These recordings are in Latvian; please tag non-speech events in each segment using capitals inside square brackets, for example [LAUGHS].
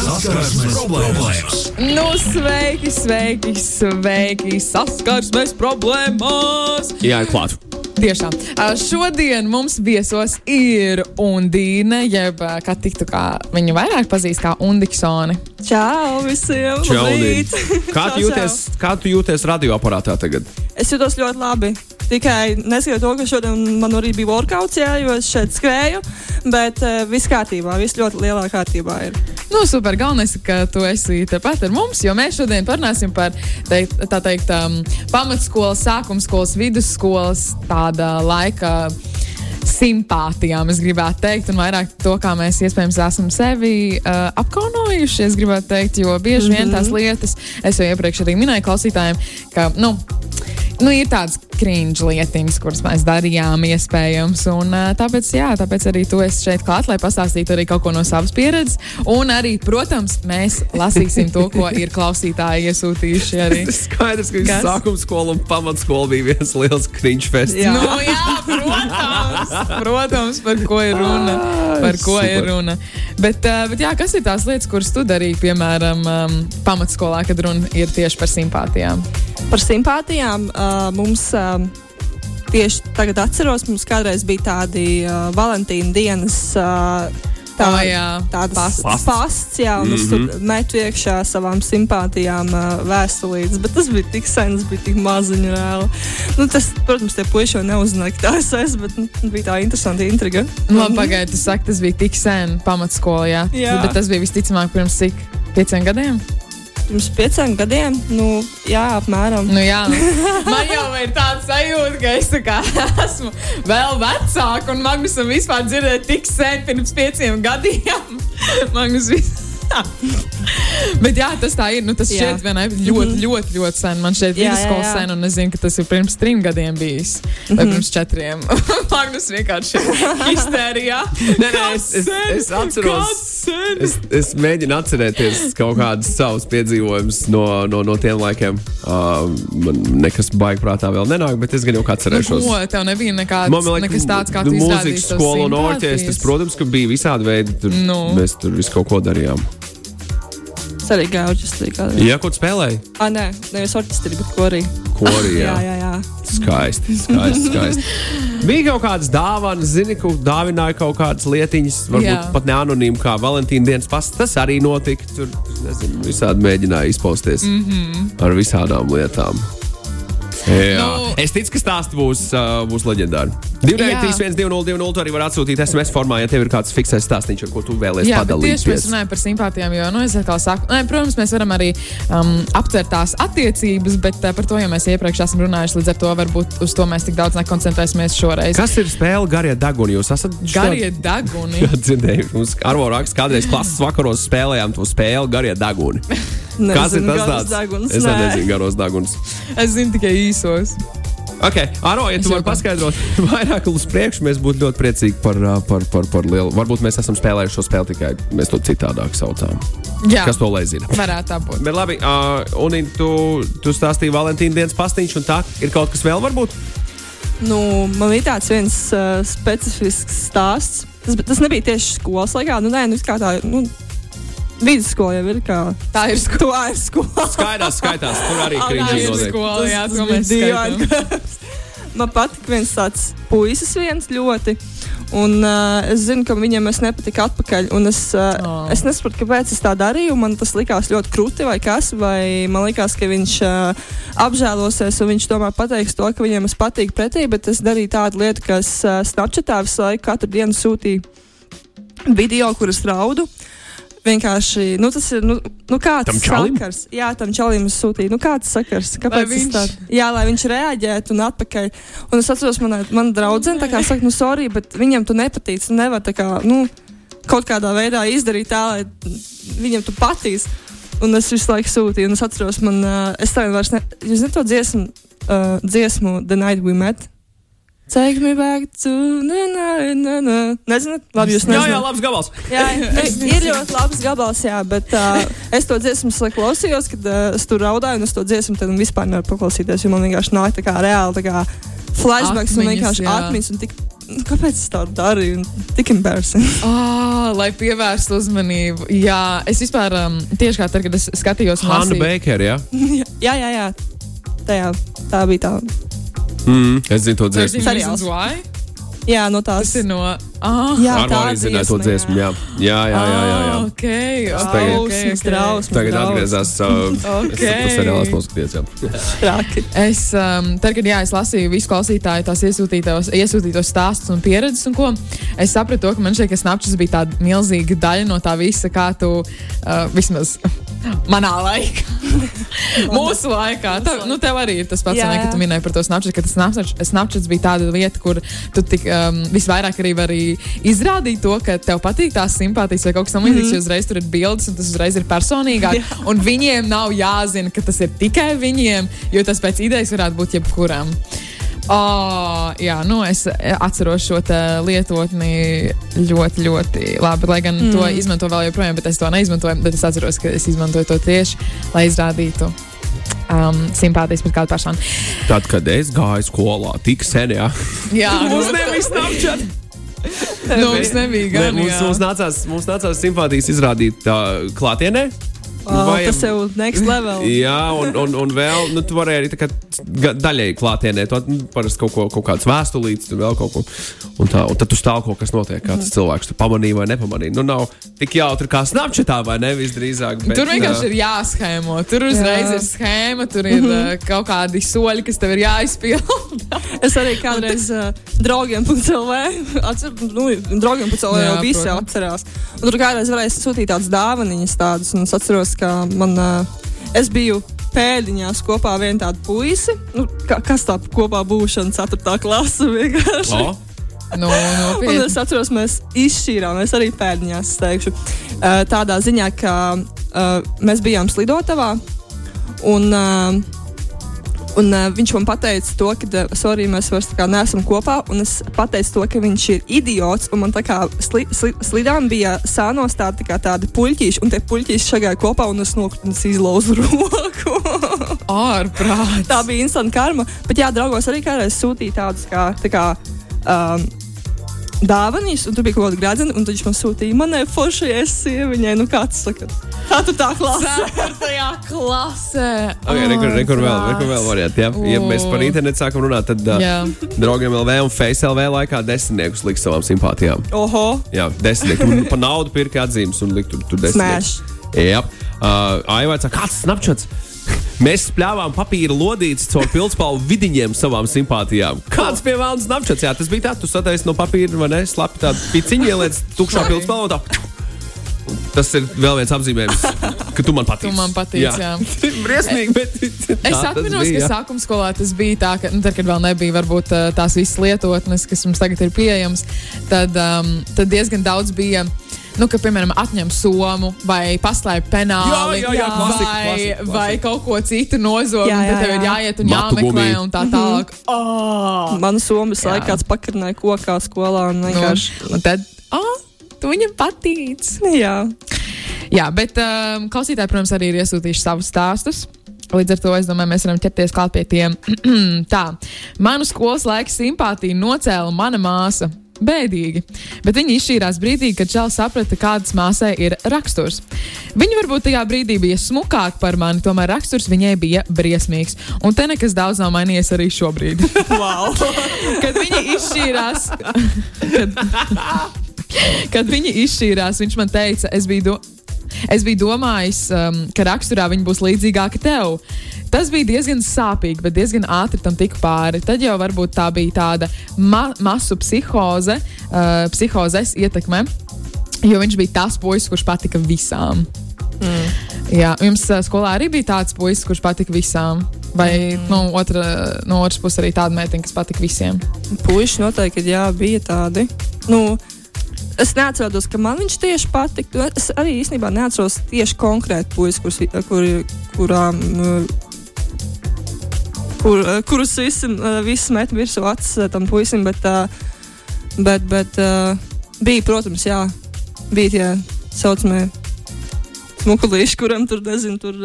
Saskarsmes problēmas! Nu, sveiki, sveiki, sveiki! Saskarsmes problēmas! Jā, klāt. Tiešām. Šodien mums viesos ir Undīne, jeb kā tiktu, kā viņu vairāk pazīst kā Undiksoni. Čau visiem! Čaudī. Labrīt! Kā [LAUGHS] tu Čau, jūties, kā tu jūties radioaparātā tagad? Es jūtos ļoti labi. Tikai neskatoties to, ka šodien man arī bija workouts, jā, jo es šeit skrēju, bet uh, viss kārtībā, viss ļoti lielā kārtībā ir. Nu, super. Galvenais, ka tu esi tepat ar mums, jo mēs šodien parunāsim par teikt, tā teikt, um, pamatskolas, sākumskolas, vidusskolas tāda laika. Simpātijām, es gribētu teikt, un vairāk to, kā mēs iespējams esam sevi uh, apkaunojuši. Es gribētu teikt, jo bieži vien tās lietas, es jau iepriekš arī minēju klausītājiem, ka, nu, nu, ir tādas krīņģa lietiņas, kuras mēs darījām, iespējams. Un, tāpēc, jā, tāpēc arī tu esi šeit klāt, lai pastāstītu arī kaut ko no savas pieredzes. Un arī, protams, mēs lasīsim to, ko [LAUGHS] ir klausītāji iesūtījuši. Arī. Tas skaidrs, ka Kas? sākuma skola un pamatskola bija viens liels kriņš fests. Jā. Nu, jā, protams, protams, par ko ir runa. Par ko super. ir runa. Bet, uh, bet jā, kas ir tās lietas, kuras tu darīji, piemēram, um, pamatskolā, kad runa ir tieši par simpātijām? Par simpātijām uh, mums. Uh, Tieši tagad atceros, mums kādreiz bija tādi uh, Valentīna dienas uh, tā, O, jā, tādas pasts. pasts, jā, un mm -hmm. es tur metu iekšā savām simpātijām uh, vēstulītes, bet tas bija tik sen, tas bija tik maziņš reāli. Nu, tas, protams, tie puiši jau neuzzināja, ka tā es esmu, bet nu, bija tā interesanta intriga. Nu, labi, pagaidiet, jūs sakat, tas bija tik sen pamatskolā, jā. Jā. Bet tas bija visticamāk pirms cik? Pieciem gadiem? Pirms pieciem gadiem, nu, jā, apmēram. Nu, jā, [LAUGHS] man jau ir tāds sajūta, ka es kā esmu vēl vecāka un Magnusam vispār dzirdēju tik sen pirms pieciem gadiem. [LAUGHS] Magnus vispār. [LAUGHS] Bet jā, tas tā ir. Nu, tas Jā. šķiet vienai ļoti, ļoti, ļoti sen. Man šeit ir vidusskola sen, un es zinu, ka tas ir pirms trim gadiem bijis. Vai pirms četriem. [LAUGHS] Magnus vienkārši [LAUGHS] histērijā. Nē, nē, es, es, es atceros. Es, es mēģinu atcerēties kaut kādus savus piedzīvojumus no, no, no tiem laikiem. Uh, man nekas baigi prātā vēl nenāk, bet es gan jau kā atcerēšos. Nu, ko, tev nebija nekāds, Man liekas, nekas tāds, kā nu, mūzikas skola un orķestris, protams, ka bija visādi veidi. Tur, Nu. Mēs tur visu kaut ko darījām. Es arī gāju orķestrī kādreiz. Jā, ko tu spēlēji? Ah, nē, nevis orķestrī, bet korī. Korī, jā. [LAUGHS] Jā, jā, jā. Skaisti, skaisti, skaisti. [LAUGHS] Bija kaut kādas dāvanas, zini, ka dāvināja kaut kādas lietiņas, varbūt Jā. Pat neanonīmi, kā Valentīna dienas pasts. Tas arī notika. Tur nezinu, visādi mēģināja izpausties mm. -hmm. ar visādām lietām. Jā. Nu- es ticu, ka stāsts būs, uh, būs leģendārs. 293, 202, tu arī vari atsūtīt SMS formā, ja tev ir kāds fiksēts stāstīns, ar ko tu vēlēsies bet tieši mēs padalīties. runājam par simpātijām, jo, nu, es atkal saku, nē, protams, mēs varam arī um, aptvert tās attiecības, bet uh, par to jau mēs iepriekš esam runājuši, līdz ar to varbūt uz to mēs tik daudz nekoncentrēsimies šoreiz. Kas ir spēle garie deguni? Jūs esat Garie deguni. Jā, [LAUGHS] dzirdēju, mums Arvo raksts, kādreiz klases vakaros spēlējām to spēli garie [LAUGHS] deguni. Kas ir Nezinu, tas tāds? deguns, Es nezinu, garos deguns. Es zinu tikai īsos. Ok, Aro, ja tu vari paskaidrot [LAUGHS] vairāk uz priekšu, mēs būtu ļoti priecīgi par, par, par, par lielu. Varbūt mēs esam spēlējuši šo spēli tikai mēs to citādāk saucām. Jā, Kas to lai zina? varētu tā būt. Bet labi, uh, un tu, tu stāstīji Valentīna dienas pastiņš, un tā ir kaut kas vēl varbūt? Nu, man bija tāds viens uh, specifisks stāsts. Tas, tas nebija tieši skolas laikā. Nu, nē, nu, kā tā, nu, vidusskola jau ir kā. Tā ir skola. Tā ir skola. Skaidrs, skaitās, tur arī notiek. skola, jā, to mēs skaitām. Man patīk viens tāds puisis, viens ļoti. Un uh, es zinu, ka viņam es nepatiku atpakaļ. Un es, uh, Oh. es nesaprotu, kāpēc es tā darīju. Man tas likās ļoti krūti vai kas. Vai man likās, ka viņš uh, apžēlosies un viņš tomēr pateiks to, ka viņam es patīku pretī. Bet es darīju tādu lietu, ka es uh, Snapchatā visu laiku katru dienu sūtīju video, kuras raudu. Vienkārši, nu, tas ir, nu, nu kāds Tam čalim? sakars. Jā, tam čalim es sūtīju, nu, kāds sakars. Kāpēc Lai viņš viņš- tā? Jā, lai viņš reaģētu un atpakaļ. Un es atceros, manā man draudzene tā kā saka, nu, sorry, bet viņam tu nepatīc. Tu nevar tā kā, nu, kaut kādā veidā izdarīt tā, lai viņam tu patīs. Un es visu laiku sūtīju, un es atceros, man, uh, es tagad vairs ne, jūs zināt to dziesmu, uh, dziesmu The Night We Met? Take me back to the night, na, na. Nezināt? Labi, jūs Jā, nezināt. jā, labs gabals. Jā, [LAUGHS] ir ļoti labs gabals, jā, bet uh, es to dziesmu slēdzu klausījos, kad uh, es tur raudāju, un es to dziesmu tad vispār nevaru paklausīties, jo man vienkārši nāk tā kā reāli tā kā flashbacks un Atmiņas, vienkārši jā. atmiņas un tik kāpēc es tā darīju? Tik embarrassing. [LAUGHS] Oh, lai pievērstu uzmanību. Jā, es vispār um, tieši kā tad, kad es skatījos lasīju- Bakera, jā? [LAUGHS] jā, jā, jā. Tajā, tā bija tā. Mm, es zinu to dziesmu. Thirteen Seriāls. Jā, no tās. Tas ir no. Ah, Jā, tā to dziesmu, jā. Jā, jā, jā, jā. jā. Ah, ok, ok, tagad- ok, Drausmas, ok. drausmas. Tagad drausmas. atgriezās. Uh, Ok. Es tas seriāls noskaties, jā. Traki. Es, um, tad, kad jā, es lasīju visu klausītāju tās iesūtītos, iesūtītos stāstus un pieredzes, un ko, es sapratu, to, ka man šķiet, ka Snapchats bija tāda milzīga daļa no tā visa, kā tu uh, vismaz manā laikā, [LAUGHS] mūsu laikā. Tev, nu, tev arī ir tas pats, Jā, ne, ka jā. tu minēji par to Snapchat, ka tas Snapchat, Snapchats bija tāda lieta, kur tu tik, um, visvairāk arī vari izrādīt to, ka tev patīk tās simpātijas vai kaut kas tamlīdzīgs, mm jo uzreiz tur ir bildes un tas uzreiz ir personīgāk. Jā. Un viņiem nav jāzina, ka tas ir tikai viņiem, jo tas pēc idejas varētu būt jebkuram. Oh, jā, nu es atceros šo lietotni ļoti, ļoti labi. Lai gan mm. to izmanto vēl joprojām, bet es to neizmantoju. Bet es atceros, ka es izmantoju to tieši, lai izrādītu um, simpātijas pret kādu personu. Tad, kad es gāju skolā, tik sen, jā. Jā, [LAUGHS] Mums nebija Snapchat. Nu, mums nebija Ne, gan. mums, jā. mums, nācās, mums nācās simpātijas izrādīt uh, klātienē. Oh, Vai- tas jau next level. [LAUGHS] Jā, un, un, un vēl nu, tu vari arī kā daļēji klātienē. Tu nu, parasti kaut, ko, kaut kādas vēstulītes, tur vēl kaut ko. Un, tā, un tad tu stāv kaut kas notiek, kāds Mhm. cilvēks tu pamanīja vai nepamanīja. Nu, nav tik jautri kā Snapchatā, vai ne? Visdrīzāk. Bet, Tur vienkārši ā, ir jāschēmo. Tur uzreiz Jā. ir schēma, tur ir mm -hmm. kaut kādi soļi, kas tev ir jāizpilda. [LAUGHS] Es arī kādreiz uh, draugiem CLV, atceros, nu, draugiem Jā, jau visi atcerās. Un tur kādreiz varēja sūtīt tādas dāvanas, tādas, un es atceros, ka man, uh, es biju pēdiņās kopā ar vienu tādu puisi. Nu, ka, kas tā kopā būšana, 4. klase vienkārši. o, nu, Un nopietni. es atceros, mēs izšķīrāmies arī pēdiņās, teikšu, tādā ziņā, ka uh, mēs bijām slidotavā. Un, uh, Un, uh, viņš man teica, to, ka, uh, sorry, mēs vairs kā neesam kopā. Un es pateicu to, ka viņš ir idiots. Un man tā kā sli, sli, slidām bija sānos tā, tā kā tādi puļķīši, un tie puļķīši šagāja kopā, un es es izlauzu [LAUGHS] roku. Ārprāts. tā bija instant karma. Bet jā, draugos arī kādreiz sūtīja tādus kā. Tā kā um, Dāvanas, un tur bija kaut kāda gradzena, un viņš man sūtīja, manai foršajai sieviņai, nu kāds saka, tā tu tā klasa. Ceturtajā klasē. Okay, rekur, rekur vēl, rekur vēl varianti. Ja, ja mēs par O. internetu sākam runāt, tad uh, draugiem LV un Face LV laikā desmitniekus liks savām simpātijām. Oho, Jā, desmitnieki. Tur pa naudu pirka atzīmes un likt tur, tur desmitniekus. Smash. Jā, uh, Aivāts, kāds snapčats? Mēs spļāvām papīra lodītes caur pildspalvu vidiņiem savām simpātijām. Kāds pie vēlams snapčats? Jā, tas bija tā, tu sataisi no papīra, vai ne? Slapi tādu piciņu ieliec tukšā pildspalvā. un Tā. Tas ir vēl viens apzīmējums, ka tu man patīc. Tu man patīc, jā. [LAUGHS] Briesmīgi, bet Es atceros, ka jā. sākuma skolā tas bija tā, ka, nu, tad, kad vēl nebija varbūt, ā, tās visas lietotnes, kas mums tagad ir pieejamas, tad, um, tad diezgan daudz bija. Nu, ka, piemēram, atņem somu vai paslēp penāli, Jā, jā, jā, klasika, vai, klasika, klasika. vai kaut ko citu nozog, tad tev ir jā. jāiet un Matu jāmeklē, gumiju. un tā tālāk. Oh! mana somas laikā pakarnēja kokā skolā un vienkārši. Nu, un tad, oh, tu viņam patīc. Jā, Jā, bet um, klausītāji, protams, arī ir iesūtījuši savus stāstus. Līdz ar to es domāju, mēs varam ķerties klāt pie tiem. [CLEARS THROAT] Tā, manu skolas laika simpātiju nocēla mana māsa. Bēdīgi, bet viņa izšķīrās brīdī, kad Čels saprata, kādas māsai ir raksturs. Viņa varbūt tajā brīdī bija smukāka par mani, tomēr raksturs viņai bija briesmīgs. Un te nekas daudz nav mainījies arī šobrīd. [LAUGHS] [LAUGHS] wow. kad viņa izšķīrās, [LAUGHS] kad, kad viņa izšķīrās, viņš man teica, es biju, do, es biju domājis, um, ka raksturā viņa būs līdzīgāka tev. Tas bija diezgan sāpīgi, bet diezgan ātri tam tika pāri. Tad jau varbūt tā bija tāda ma masu psihoze, uh, psihozes ietekme, jo viņš bija tas puisis, kurš patika visām. Mm. Jā, jums uh, skolā arī bija tāds puisis, kurš patika visām. Vai mm. nu, otra, no otras puses arī tāda meitene, kas patika visiem? Puiši noteikti, jā, bija tādi. Nu, Es neatceros, ka man viņš tieši patika. Es arī īstenībā neatceros tieši konkrēti puisi, kurus, kur, kurām, kur, kurus visi, visi met virsū acis eh, tam puisim. Bet, eh, bet, bet eh, bija, protams, jā, bija tie saucamie smukulīši, kuram tur, nezinu, tur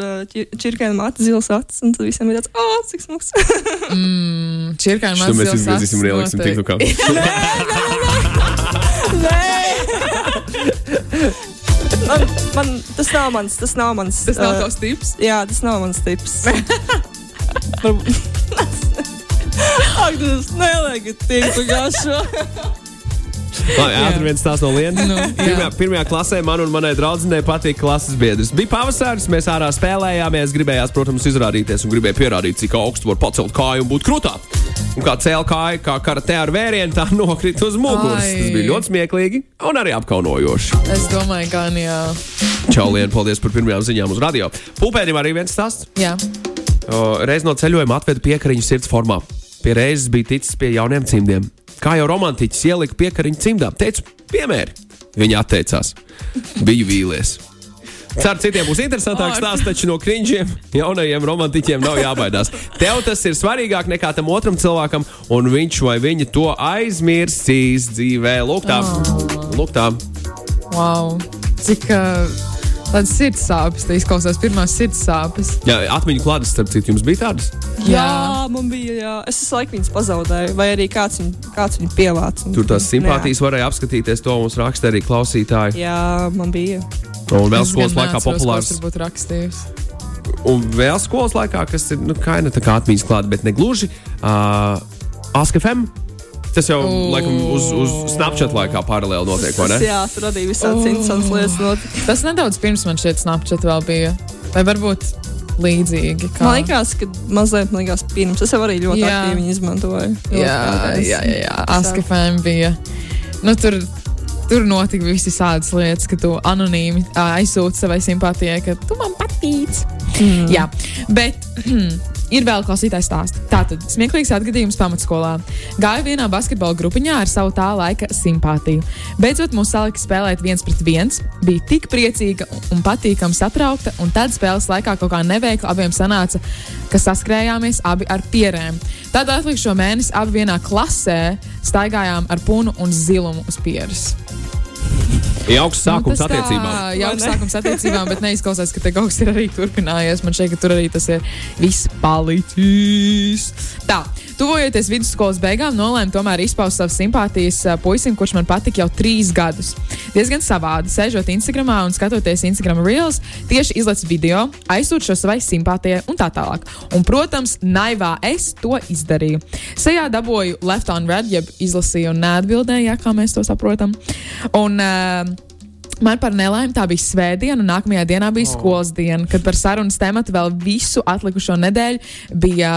čirkāna mati, zils acis, un tad visiem ir tāds, ah, cik smuks. [LAUGHS] Mm, Čirkāna Šo mēs mazs izgriezīsim un ieliksim TikTokā. Man, man, tas nav mans, tas nav mans. Tas nav ā, tavs tips. Jā, tas nav mans tips. [LAUGHS] Ak, tas tik pagājušo. Labi, ātri viens tās no lietas. Nu, Pirmajā, jā. pirmajā klasē man un manai draudzenei patīk klases biedrs. Bija pavasaris, mēs ārā spēlējāmies, gribējās, protams, izrādīties un gribēja pierādīt, cik augstu var pacelt kāju un būt krūtā. Un kā cēlā kāja, kā karatē ar vērienu, tā nokrita uz muguras. Ai. Tas bija ļoti smieklīgi un arī apkaunojoši. Es domāju, ka jā. Čau, Lien, paldies par pirmajām ziņām uz radio. Pupēdim arī viens stāsts. jā. Reiz no ceļojuma atvedu piekariņu sirds formā. Pie reizes bija ticis pie jauniem cimdiem. Kā jau romantiķis ielika piekariņu cimdā, teicu, piemēri. Viņa atteicās. Biju vīlies. Ceru, citiem būs interesantāks stāsts, taču no krinžiem jaunajiem romantiķiem nav jābaidās. Tev tas ir svarīgāk nekā tam otram cilvēkam, un viņš vai viņa to aizmirsīs dzīvē. Lūk, tā. Lūk, tā. Wow. Cik uh, tādas sirds sāpes, tā izklausās pirmās sirds sāpes. Jā, atmiņu klātes, starp citu, jums bija tādas? Jā, man bija, jā. Es visu laiku viņas pazaudēju, vai arī kāds viņu, kāds viņu pievāca. Tur tās simpātijas varēja apskatīties, to mums raksta arī klausītāji. Jā, man bija. Un vēl skolas laikā populārs. es Varbūt rakstījis. Un vēl skolas laikā, kas ir nu, ne tā kā atmiņas klāta, bet ne gluži. Uh, ASKFM. Tas jau O. laikam uz, uz Snapchat laikā paralēli notiek, vai ne? Tas, jā, tur arī visādas interesantas lietas notika. Tas nedaudz pirms man šeit Snapchat vēl bija. Vai varbūt līdzīgi? Kā? Man liekas, ka mazliet, man liekas, pirms es arī ļoti Jā. aktīvi viņu izmantoju. Jā, jā, jā, jā. Askafēm bija. Nu, tur, tur notika visas tādas lietas, ka tu anonīmi aizsūti savai simpātijai, ka tu man patīc. Mm. Jā, bet. [CLEARS THROAT] Ir vēl klausītājs stāsts. Tātad, smieklīgs atgadījums pamatskolā. Gāju vienā basketbola grupiņā ar savu tā laika simpātiju. Beidzot, mūs salika spēlēt viens pret viens. Bija tik priecīga un patīkami satraukta, un tad spēles laikā kaut kā neveikli abiem sanāca, ka saskrējāmies abi ar pierēm. Tad atlikušo mēnesi abi vienā klasē staigājām ar punu un zilumu uz pieres. Jauks sākums Nu, tas tā, attiecībām. Jā, sākums attiecībām, bet neizklausās, ka te kaut kas ir arī turpinājies. Man šķiet, ka tur arī tas ir viss palicis. Tā, tuvojoties vidusskolas beigām, nolēmu tomēr izpaust savas simpātijas puisim, kurš man patika jau trīs gadus. Diezgan savādi, sēžot Instagramā un skatoties Instagram reels, tieši izlaiž video, aizsūtu šo savai simpātijai un tā tālāk. Un, protams, naivā es to izdarīju. Sejā dabūju left on red, jeb izlasīju un neatbildēju, ja, kā mēs to saprotam. Un, uh, Man par nelaimi tā bija svētdiena, un nākamajā dienā bija oh. skolas diena, kad par sarunas tematu vēl visu atlikušo nedēļu bija.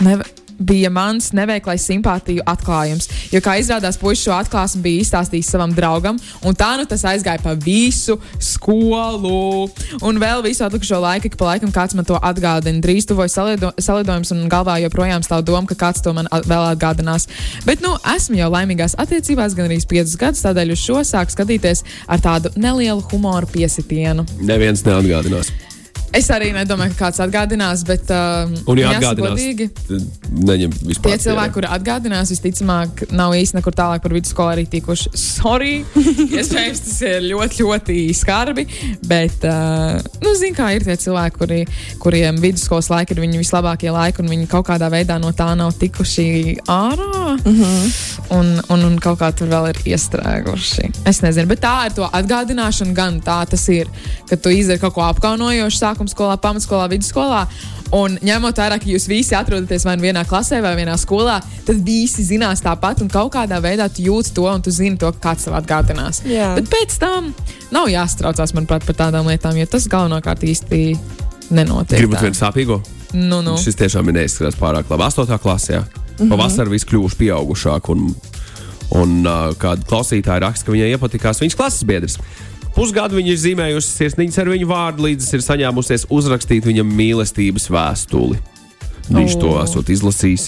Ne, bija mans neveiklais simpātiju atklājums. Jo, kā izrādās, puisis šo atklāsmi bija izstāstījis savam draugam, un tā nu tas aizgāja pa visu skolu. Un vēl visu atlikušo laiku, ik pa laikam kāds man to atgādina. Drīz tuvojas salido, salidojums, un galvā joprojām stāv doma, ka kāds to man at- vēl atgādinās. Bet, nu, esmu jau laimīgās attiecībās gan arī 5 gadus, tādēļ uz šo sāku skatīties ar tādu nelielu humoru piesitienu. Neviens neatgādinās. Es arī nedomāju, ka kāds atgādinās, bet. Um, Un, ja atgādinās, neņem vispār. Tie cilvēki, kuri atgādinās, visticamāk, nav īsti nekur tālāk par vidusskolu arī tikuši. Sorry, [LAUGHS] iespējams, tas ir ļoti, ļoti skarbi. Bet, uh, nu, zini, kā ir tie cilvēki, kuri, kuriem vidusskolas laiki ir viņu vislabākie laiki, un viņi kaut kādā veidā no tā nav tikuši ārā. Mm -hmm. un, un, un kaut kā tur vēl ir iestrēguši. Es nezinu, bet tā ir to atgādināšana, gan tā tas ir, ka tu izdari kaut ko apkaunojošu sākumā skolā, pamatskolā, vidusskolā. Un ņemot vērā, ka jūs visi atrodaties vai nu vienā klasē, vai vienā skolā, tad visi zinās tāpat, un kaut kādā veidā tu jūti to, un tu zini to, ka kāds tev atgādinās. Jā. Bet pēc tam nav jāstraucās, manuprāt, par tādām lietām, jo tas galvenokārt īsti nenotiek. Gribat tā. vienu sāpīgo? Nu, nu. Šis tiešām ir neizskatās pārāk labi. 8. klasē. Mm -hmm. Pavasarī viss kļuvuši pieaugušāk. Un, un uh, kāda klausītāja raksta, ka viņai iepatikās viņas klases biedrs. Pusgadu viņa ir zīmējusi sirsniņas ar viņu vārdu, līdz ir saņēmusies uzrakstīt viņam mīlestības vēstuli. Viņš oh. to esot izlasījis.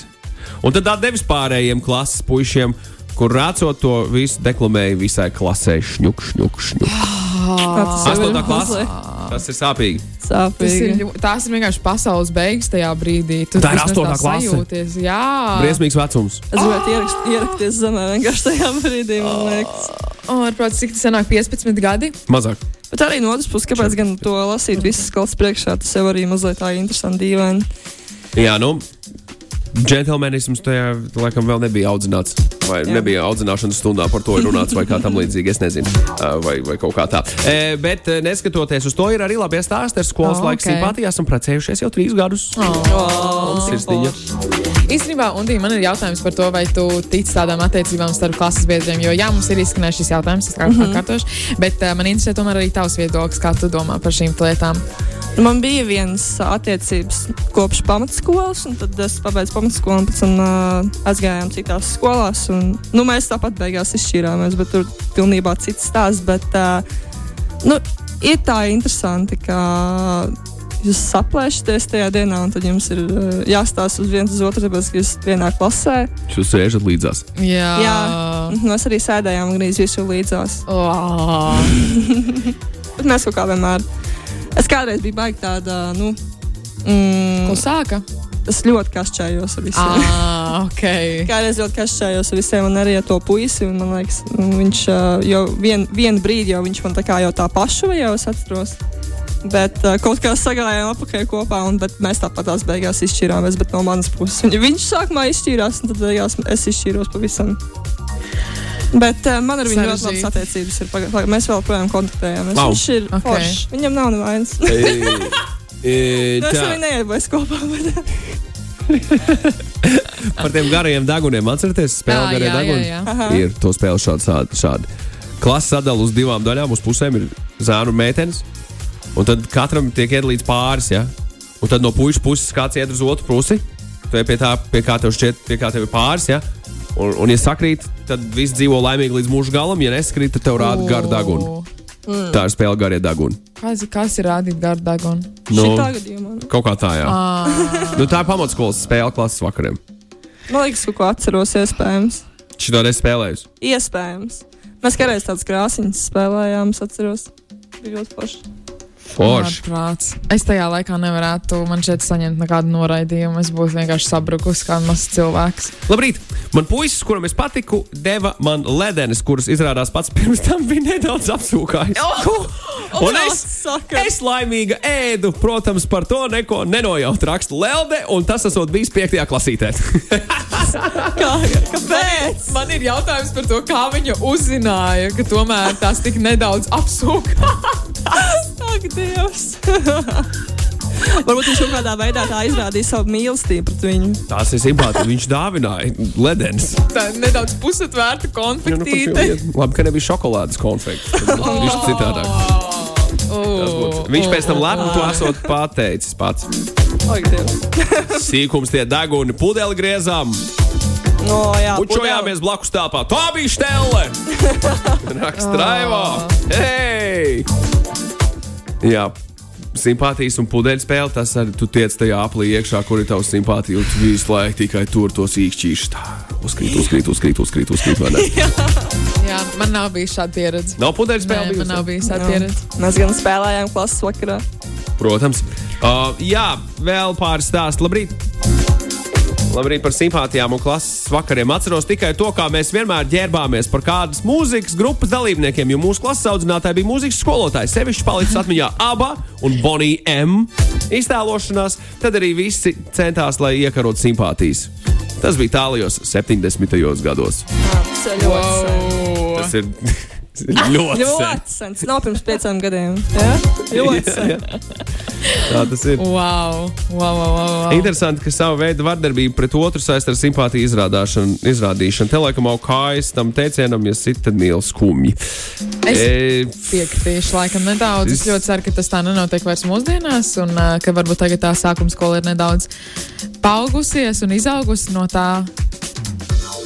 Un tad devis pārējiem klases puišiem, kur rācot to visu, deklamēja visai klasē šņuk, šņuk, šņuk. Ir Astotā mazliet Tas ir sāpīgi. Tas ir, Sāpīgi. tās ir vienkārši pasaules beigas tajā brīdī. Tu Tā ir astotā klase. sajūties. Jā, Briesmīgs vecums. Es gribētu ierakst, ierakties zemē vienkārši tajā brīdī, man liekas. Ārprāts, cik tas sanāk 15 gadi. Mazāk. Bet arī no otras puses, kāpēc gan to lasīt visas skolas priekšā, tas jau arī mazliet tā interesanti dīvaini. Jā, nu, džentlmenisms tajā laikam vēl nebija audzināts. Vai Jā. nebija audzināšanas stundā par to runāts, vai kā tam līdzīgi. Es nezinu, vai, vai kaut kā tā. E, bet neskatoties uz to, ir arī labi stāsti ar skolas Oh, oh, laika ok. simpātijā. Esam precējušies jau trīs gadus. Oh. Sirsniņa. Īstenībā, Undī, man ir jautājums par to, vai tu tici tādām attiecībām starp klases biedriem. Jo, jā, mums ir izskanējis šis jautājums, es kā mm -hmm. kārtošu, bet uh, man interesē tomēr arī tavs viedoklis, kā tu domā par šīm lietām. Nu, Man bija viens attiecības kopš pamatskolas, un tad es pabeidzu pamatskolu, un pēc tam uh, aizgājām citās skolās. Un, nu, mēs tāpat beigās izšķīrāmies, bet tur pilnībā cits stāsts. Bet, uh, nu, ir tā interesanti, ka jūs saplēšaties tajā dienā, un tad jums ir uh, jāstāsta uz viens uz otru, tāpēc, ka jūs vienā klasē. Jūs sēžat līdzās. Jā, Jā. Un Mēs arī sēdējām gandrīz visu līdzās. Oh. [LAUGHS] Bet mēs kaut kā vienmēr. Es kādreiz biju baigta tāda, nu, mm, Ko sāka? es ļoti kašķējos ar visiem. Ah, ok. [LAUGHS] Kādreiz ļoti kašķējos ar visiem, un arī ar to puisi. un Man liekas, nu, viņš jau vien, vienu brīdi jau viņš man tā kā jau tā pašu vai jau es atceros. Bet uh, kaut kā sagājām apakaļ kopā, un bet mēs tāpat tās beigās izšķirāmies. Bet no manas puses viņa, viņš sākumā izšķīrās, un tad beigās es izšķīros pavisam. Bet uh, man ar viņu ļoti labas attiecības ir. Paga, paga, mēs vēl projām kontaktējamies. Au. Viņš ir Ok. okay. foršs. Viņam nav nevainas. [LAUGHS] Es tā, arī neierbaisu kopā. Bet... [LAUGHS] par tiem garajiem daguniem atcerieties, spēlē Jā, garie jā, jā, daguni. jā. Aha. Ir to spēle šādi. šādi, šādi. Klasa sadalās uz divām daļām. Uz pusēm ir zēnu un meitenes. Un tad katram tiek iedalīts pāris. Ja? Un tad no puikas puses kāds iet uz otru pusi. Tu ej pie tā, pie kā tev šķiet, pie kā tev ir pāris. Ja? Un, un, ja sakrīt, tad viss dzīvo laimīgi līdz mūža galam. Ja nesakrīt, tad tev rāda garu dagunu. Tā ir spēle garie daguni. Kas, kas ir rādīt gardu degunu? Nu, Nu, Šitā gadījumā. kaut kā tā, jā. Nu, tā ir pamatskolas spēle klases vakariem. Man liekas, kaut ko atceros, iespējams. Šito nespēlējusi. Iespējams. Mēs kādreiz tādas krāsiņas spēlējām, es atceros. Bija ļoti forši. Forši. ārprāts. Es tajā laikā nevarētu man šeit saņemt nekādu noraidījumu. Es būtu vienkārši sabrukusi kā mazs cilvēks. Labrīt! Man puisis, kuram es patiku, deva man ledenes, kuras izrādās pats pirms tam bija nedaudz apsūkājis. [LAUGHS] Un es, es laimīgi ēdu, protams, par to neko nenojautu rakstu Lelde, un tas esot bijis 5. klasītē. [LAUGHS] kā, kāpēc? Man ir jautājums par to, kā viņa uzzināja, ka tomēr tās tik nedaudz apsūka. [LAUGHS] Ak, Dievs! [LAUGHS] [LAUGHS] Varbūt viņš kaut kādā veidā tā izrādīja savu mīlestību pret viņu. Tās ir simpātijas. Viņš dāvināja ledenes. Tā ir nedaudz pusatvērta Nu, nu, konfektīte. par- Labi, ka nebija šokolādes konfekts. Tad Viņš ir citādāk. Tas būtu- Viņš pēc tam lepni to esot pateicis pats. [LAUGHS] Sīkums tie deguni, pudeli griezām. No, jā, Pučojāmies blakus telpā. Tā bija stēle! [LAUGHS] Raksta Raivo! Hei! Jā. Simpātijas un pudeļu spēle, tas arī tu tiec tajā aplī iekšā, kur ir tavs simpātija. un Tu visu laiku tikai tur tos īkšķīšus. Tā, Uzkrīt, uzkrīt, uzkrīt, uzkrīt, uzkrīt. vai ne? [LAUGHS] Jā, man nav bijis šāda pieredze. Nav pudeļu spēle. man nav bijusi? bijis šāda Jā. pieredze. Mēs gan spēlējām klases vakarā. Protams. Uh, jā, vēl pāris stāstu. Labrīt! Labrīt par simpātijām un klases vakariem. Atceros tikai to, kā mēs vienmēr ģērbāmies par kādas mūzikas grupas dalībniekiem, jo mūsu klases audzinātāji bija mūzikas skolotāji. Sevišķi palicis atmiņā Aba un Bonija M. iztēlošanās. Tad arī visi centās, lai iekarotu simpātijas. Tas bija tālajos 70. gados. Ļoti sen. Tas ir [LAUGHS] ļoti sen. Ļoti sen. Tas nav pirms pieciem gadiem. Jā? Ļoti sen. Tā tas ir. Wow, wow, wow, wow, wow. Interesanti, ka savu veidu vardarbību pret otru saist ar simpātiju izrādāšanu, izrādīšanu. Te laikam jau kājas tam teicienam, ja sit, tad mīl skumji. Es E, piekritīšu, laikam, nedaudz. Es Es- ļoti ceru, ka tas tā nenotiek vairs mūsdienās, un uh, ka varbūt tagad tā sākuma skola ir nedaudz paaugusies un izaugusi no tā.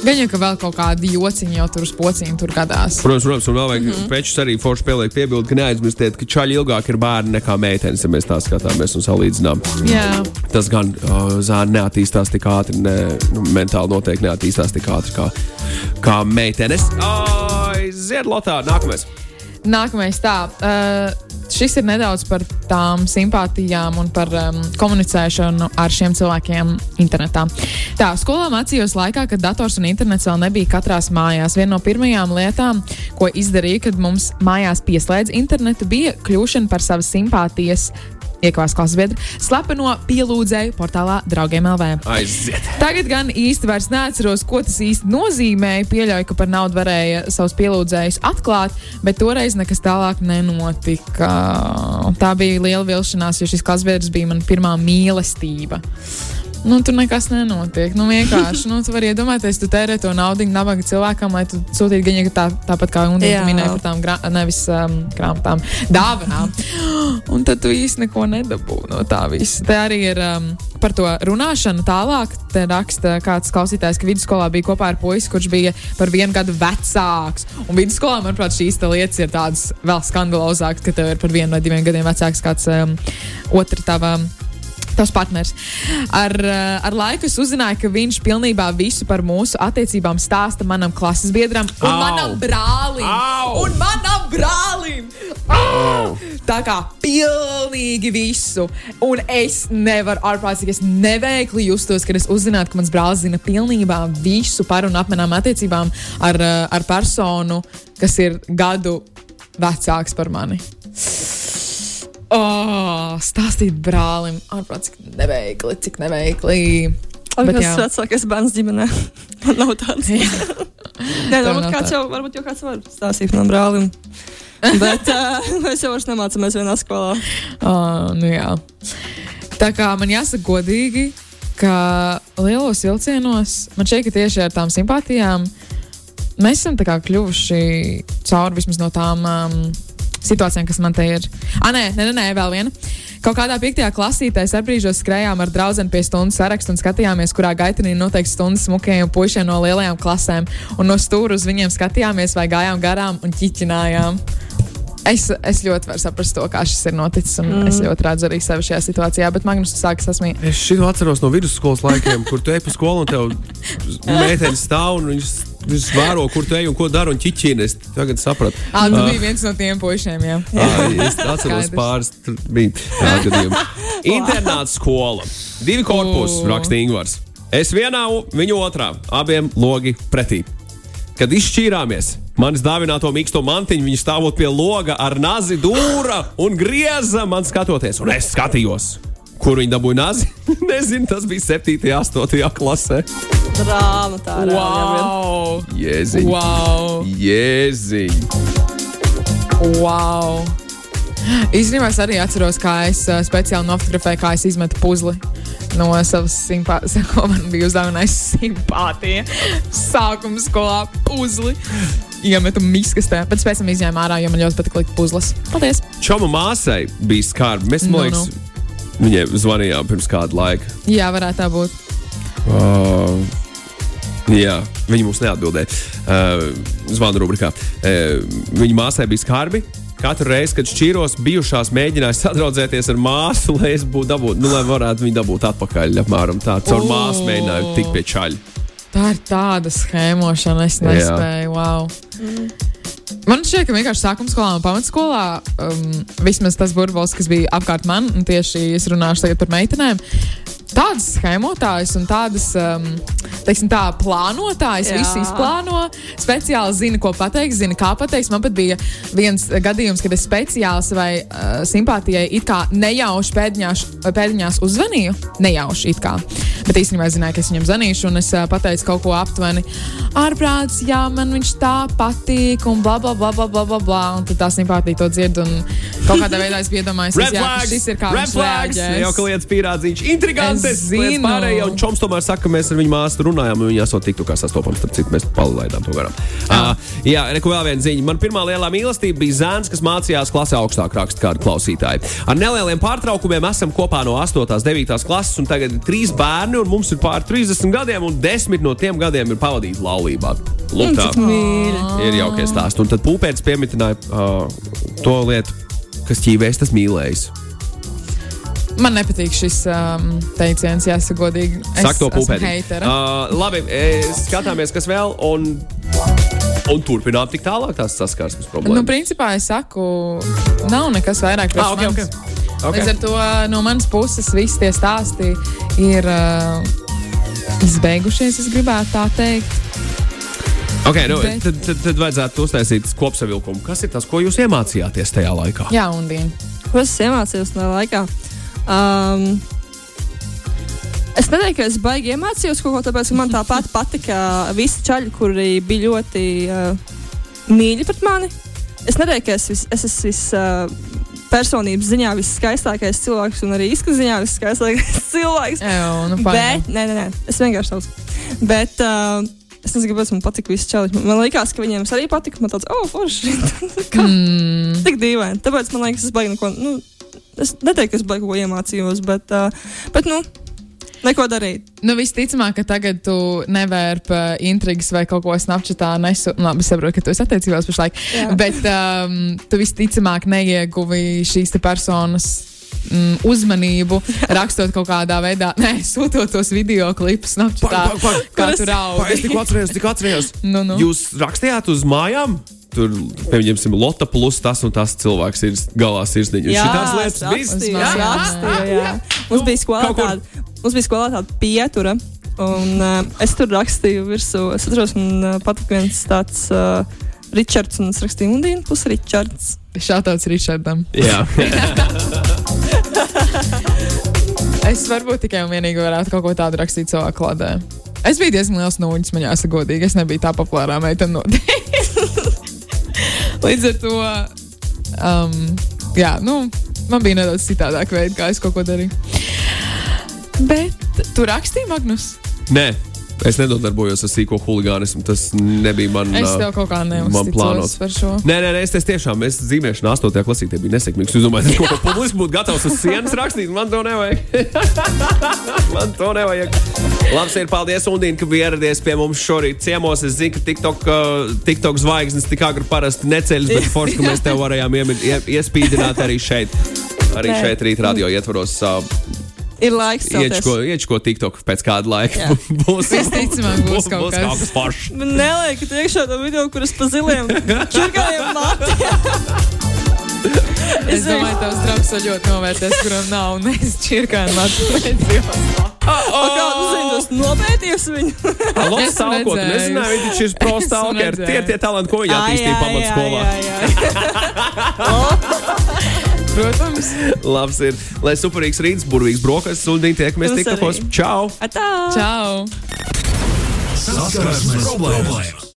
Gan jau, ka vēl kaut kādi jociņi jau tur uz pociņu tur gadās. Protams, protams, un vēl vajag mm. -hmm. pečus arī forši pielikt piebildi, ka neaizmirstiet, ka čaļi ilgāk ir bērni nekā meitenes, ja mēs tā skatāmies un salīdzinām. Jā, Tas gan uh, zāle neattīstās tik ātri, ne, nu, mentāli noteikti neattīstās tik ātri kā, kā meitenes. Ai, Ziedlotā, nākamais. Nākamais tā. Uh, šis ir nedaudz par tām simpātijām un par um, komunicēšanu ar šiem cilvēkiem internetā. Tā, skolā mācījos laikā, kad dators un internets vēl nebija katrās mājās. Viena no pirmajām lietām, ko izdarīju, kad mums mājās pieslēdz internetu, bija kļūšana par savas simpātijas iekavās klases biedri, slepeno pielūdzēju portālā draugiem LV. Aiziet! Tagad gan īsti vairs neatceros, ko tas īsti nozīmēja. Pieļauju, ka par naudu varēja savus pielūdzējus atklāt, bet toreiz nekas tālāk nenotika. Tā bija liela vilšanās, jo šis klases biedrs bija mana pirmā mīlestība. Nu, tur nekas nenotiek. Nu, vienkārši, nu, tu vari iedomāties, tu tērē to naudu nabaga cilvēkam, lai tu sūtītu viņu tā, tāpat kā un tu minēji par tām gra- nevis um, grāmatām, dāvanām. Un tad tu īsti neko nedabū no tā visa. Te arī ir um, par to runāšanu tālāk. Te raksta kāds klausītājs, ka vidusskolā bija kopā ar puisi, kurš bija par vienu gadu vecāks. Un vidusskolā, manuprāt, šīs lietas ir tādas vēl skandalozākas, ka tev ir par vienu vai diviem gadiem vecāks kāds um, otra tava. Tavs partners. Ar, uh, ar laiku es uzzināju, ka viņš pilnībā visu par mūsu attiecībām stāsta manam klases biedram un Au! manam brālim. Au! Un manam brālim! Au! Tā kā pilnīgi visu. Un es nevaru ārprātīgi, es neveikli justos, kad es uzzinātu, ka mans brālis zina pilnībā visu par un ap manām attiecībām ar, uh, ar personu, kas ir gadu vecāks par mani. Oh, stāstīt brālim, ārprāt, cik neveikli, cik neveikli. Bet Tas ir vecākais bērns ģimenē. [LAUGHS] Man nav tāds. Nē, nu, nav kāds jau, varbūt jau kāds var stāstīt manam brālim. Bet uh, [LAUGHS] mēs jau vairs nemācāmies vienā skolā. Oh, nu jā. Tā kā man jāsaka godīgi, ka lielos vilcienos man ka tieši ar tām simpātijām mēs esam kļuvuši cauri vismaz no tām um, situācijām, kas man te ir. Ah, nē, nē, nē, vēl viena. Kaut kādā piektajā klasītē ar brīžos skrējām ar draugu pie stundu sarakstu un skatījāmies, kurā gaitenī noteikti stundas smukajiem puišiem no lielajām klasēm. Un no stūra uz viņiem skatījāmies vai gājām garām un ķiķinājām. Es, es ļoti varu saprast to, kā šis ir noticis, mm. es ļoti redzu arī sevi šajā situācijā. Bet Magnus sākas esmu. Es šo atceros no vidusskolas laikiem, kur tu ej pa skolu un tev [LAUGHS] meitene stāv un viņas, viņas vēro, kur tu ej un ko dara un ķiķina. Es tagad sapratu. Ah, tu biji viens no tiem puišiem, jā. Ā, Es atceros pāris gadījumi. [LAUGHS] Internāta skola. Divi korpusi, raksta Ingūns. Es vienā, viņu otrā, abiem logi pretī. Kad izšķīrāmies, manis dāvināto mīksto mantiņu, viņa stāvot pie loga ar nazi dūra un grieza man skatoties. Un es skatījos, kur viņa dabūja nazi. [LAUGHS] Nezinu, tas bija 7. un 8. klasē. Drāma tā ir. Wow! Jēziņ. Wow! Jēziņ. wow. Īstenībā es arī atceros, kā es uh, speciāli nofotografēju, kā es izmetu puzli. No savas simpātijas, [LAUGHS] ko man bija uzdāvinājis simpātija. Sākuma skolā puzli. Iemetu miskastē, bet pēc tam izņēmu ārā, jo man ļoti patīk likt puzles. Paldies! Čoma māsai bija skarbi. Mēs, Nu, man liekas, viņai zvanījām pirms kāda laika. Jā, varētu tā būt. Uh, jā, viņa mums neatbildēja. Uh, Zvanu rubrikā. Uh, viņa māsai bija skarbi. Katru reizi, kad šķīros, bijušās mēģināja sadraudzēties ar māsu, lai es būtu dabūjis, nu, lai varētu viņu dabūt atpakaļ. Apmēram tā, caur O. māsu mēģināju tikt pie čaļa. Tā ir tāda schēmošana, es nespēju. Wow. Man šķiet, ka vienkārši sākuma skolā un pamatskolā um, vismaz tas burbulis, kas bija apkārt man, un tieši es runāšu tagad par meitenēm. Tādas schēmotājas un tādas, um, teiksim, tā plānotājas, Jā. visu izplāno, speciāli zina, ko pateikt, zina, kā pateikt. Man pat bija viens gadījums, kad es speciāli savai uh, simpātijai it kā nejauši pēdiņās, pēdiņās uzzvanīju. Nejauši it kā. Bet īstenībā es zināju, ka es viņam zvanīšu, un es uh, pateicu kaut ko aptuveni. Ārprāts, jā, man viņš tā patīk, un bla, bla, bla, bla, bla, bla, bla. Un tad tā simpātija to dzird, un kaut kādā veidā es iedomājos, Red jā, ka šis ir kā Red viņš flags! reaģēs. Jau ka lietas pierādzīts. Intrigantes! Es lietas zinu. Pārējie, un Čoms tomēr saka, ka mēs ar viņu māsu runājām, un viņa esot tiktu kā sastopams. Starp citu, mēs palaidām to garām. Uh, jā, reku vēl viena ziņa. Man pirmā lielā mīlestība bija zēns, kas mācījās klasē augstāk raksta kādu klausītāju. Ar nelieliem pārtraukumiem esam kopā no 8. un 9. klases, un tagad ir trīs bērni, un mums ir pār 30 gadiem, un 10 no tiem gadiem ir pavadīti laulībā. Lūk, tā Cik mīļi. ir jaukie stāsti. Un tad pūpēdis piemitināja uh, to lietu, kas ķīvēs, tas mīlējis. Man nepatīk šis um, teiciens, jāsaka, godīgi. Es Saka to heitera. Uh, labi, e, skatāmies, kas vēl. Un Un turpināt tik tālāk tās saskarsmes Nu, problēmas. principā es saku, nav nekas vairāk. priekš Ah, ok, ok. manis. Ok. Līdz ar to no manas puses visi tie stāsti ir uh, izbeigušies, es gribētu tā teikt. Okay, nu, Bet- tad, tad, tad vajadzētu uztaisīt kopsavilkumu. Kas ir tas, ko jūs iemācījāties tajā laikā? Jā, un Dien. Ko es iemācījos tajā laikā? Um, es nedomāju, ka es baigi iemācījos kaut ko ka man tāpat [LAUGHS] patika visi čaļi, kuri bija ļoti uh, mīļi pret mani. Es nedomāju, ka es, vis, es esmu vis, uh, personības ziņā viskaistākais cilvēks un arī izskatās ziņā viskaistākais [LAUGHS] cilvēks. Jā, nu, Bet, nē, nē, nē, es vienkārši tādu. Bet, uh, es nezinu, kāpēc man patika visi čaļi. Man liekas, ka viņiem arī patika. Man tāds, oh, forši. [LAUGHS] Mm, tik dīvaini. Tāpēc man liekas, es baigi neko. Nu, es neteiktu, ka es baigi ko iemācījos, bet, uh, bet nu, neko darīt. nu, visticamāk, ka tagad tu nevērp intrigas vai kaut ko snapchatā nesu. Nu, labi, es saprotu, ka tu esi attiecībās pašlaik. Jā. Bet um, tu visticamāk neieguvi šīs te personas. Mm, uzmanību, rakstot kaut kādā veidā, nē, sūtot tos video klipus, no tā, Pag- pag- kā tur Pa, es tikko atceros, tikko atceros. Nu, nu. Jūs rakstījāt uz mājām? Tur, pieņemsim, Lotte plus tas un tas cilvēks ir galā sirsniņš. Šitās lietas rakstīju, Jā, jā, rakstīju, jā. Mums bija skolā kaut kur- tāda, mums bija skolā tāda pietura. Un uh, es tur rakstīju virsū. Es atceros, man uh, patika viens tāds uh, Ričards, un es rakstīju Undīnu plus Ričards. Šāds Ričardam. Jā, [LAUGHS] Es varbūt tikai un vienīgi varētu kaut ko tādu rakstīt savā kladē. Es biju diezgan liels nūģis, man jāsaka, godīgi. Es nebiju tā populārā meitene noteikti. [LAUGHS] Līdz ar to, um, jā, nu, man bija nedaudz citādāk veidi, kā es kaut ko darīju. Bet tu rakstīji, Magnus? nē. Es nedarbojos ar sīko huligānismu. Tas nebija man. Es ā, tev kaut kā neuzticos par šo. Nē, nē, nē, es tas tiešām, es zīmēšanu 8. klasē bija nesekmīgs. Jūs domājat, es [LAUGHS] kaut ko publiski būtu gatavs uz sienas rakstīt? Man to nevajag. [LAUGHS] man to nevajag. Labs ir, paldies, Undīna, ka ieradies pie mums šorīt ciemos. Es zinu, ka TikTok, uh, TikTok zvaigznes tik agri parasti neceļas, bet forši, ka mēs [LAUGHS] tev varējām iespīdināt arī šeit. Arī Nē. šeit rīt radio ietvaros. Uh, Ir laiks. Iečko, TikTok pēc kāda laika. [LAUGHS] Būs, Visticamāk, būs kaut būs kas. foršs. Man neliekat iekšā to video, kuras pa ziliem [LAUGHS] čirkājiem matiem. Es domāju, tavs draugs to ļoti novērtēs, kuram nav matemātikā. Kādu zinu, tas nopētījis viņu? [LAUGHS] Stāvoklis. redzējusi. Nezināju, viņš ir pro Esmu stalker. Tie ir tie talanti, ko viņi attīstīja pamatskolā. [LAUGHS] Protams. Labs ir, lai superīgs rīts, burvīgs brokastis un tiekamies arī. Čau! Atā! Čau! Saskarsmes problēmas!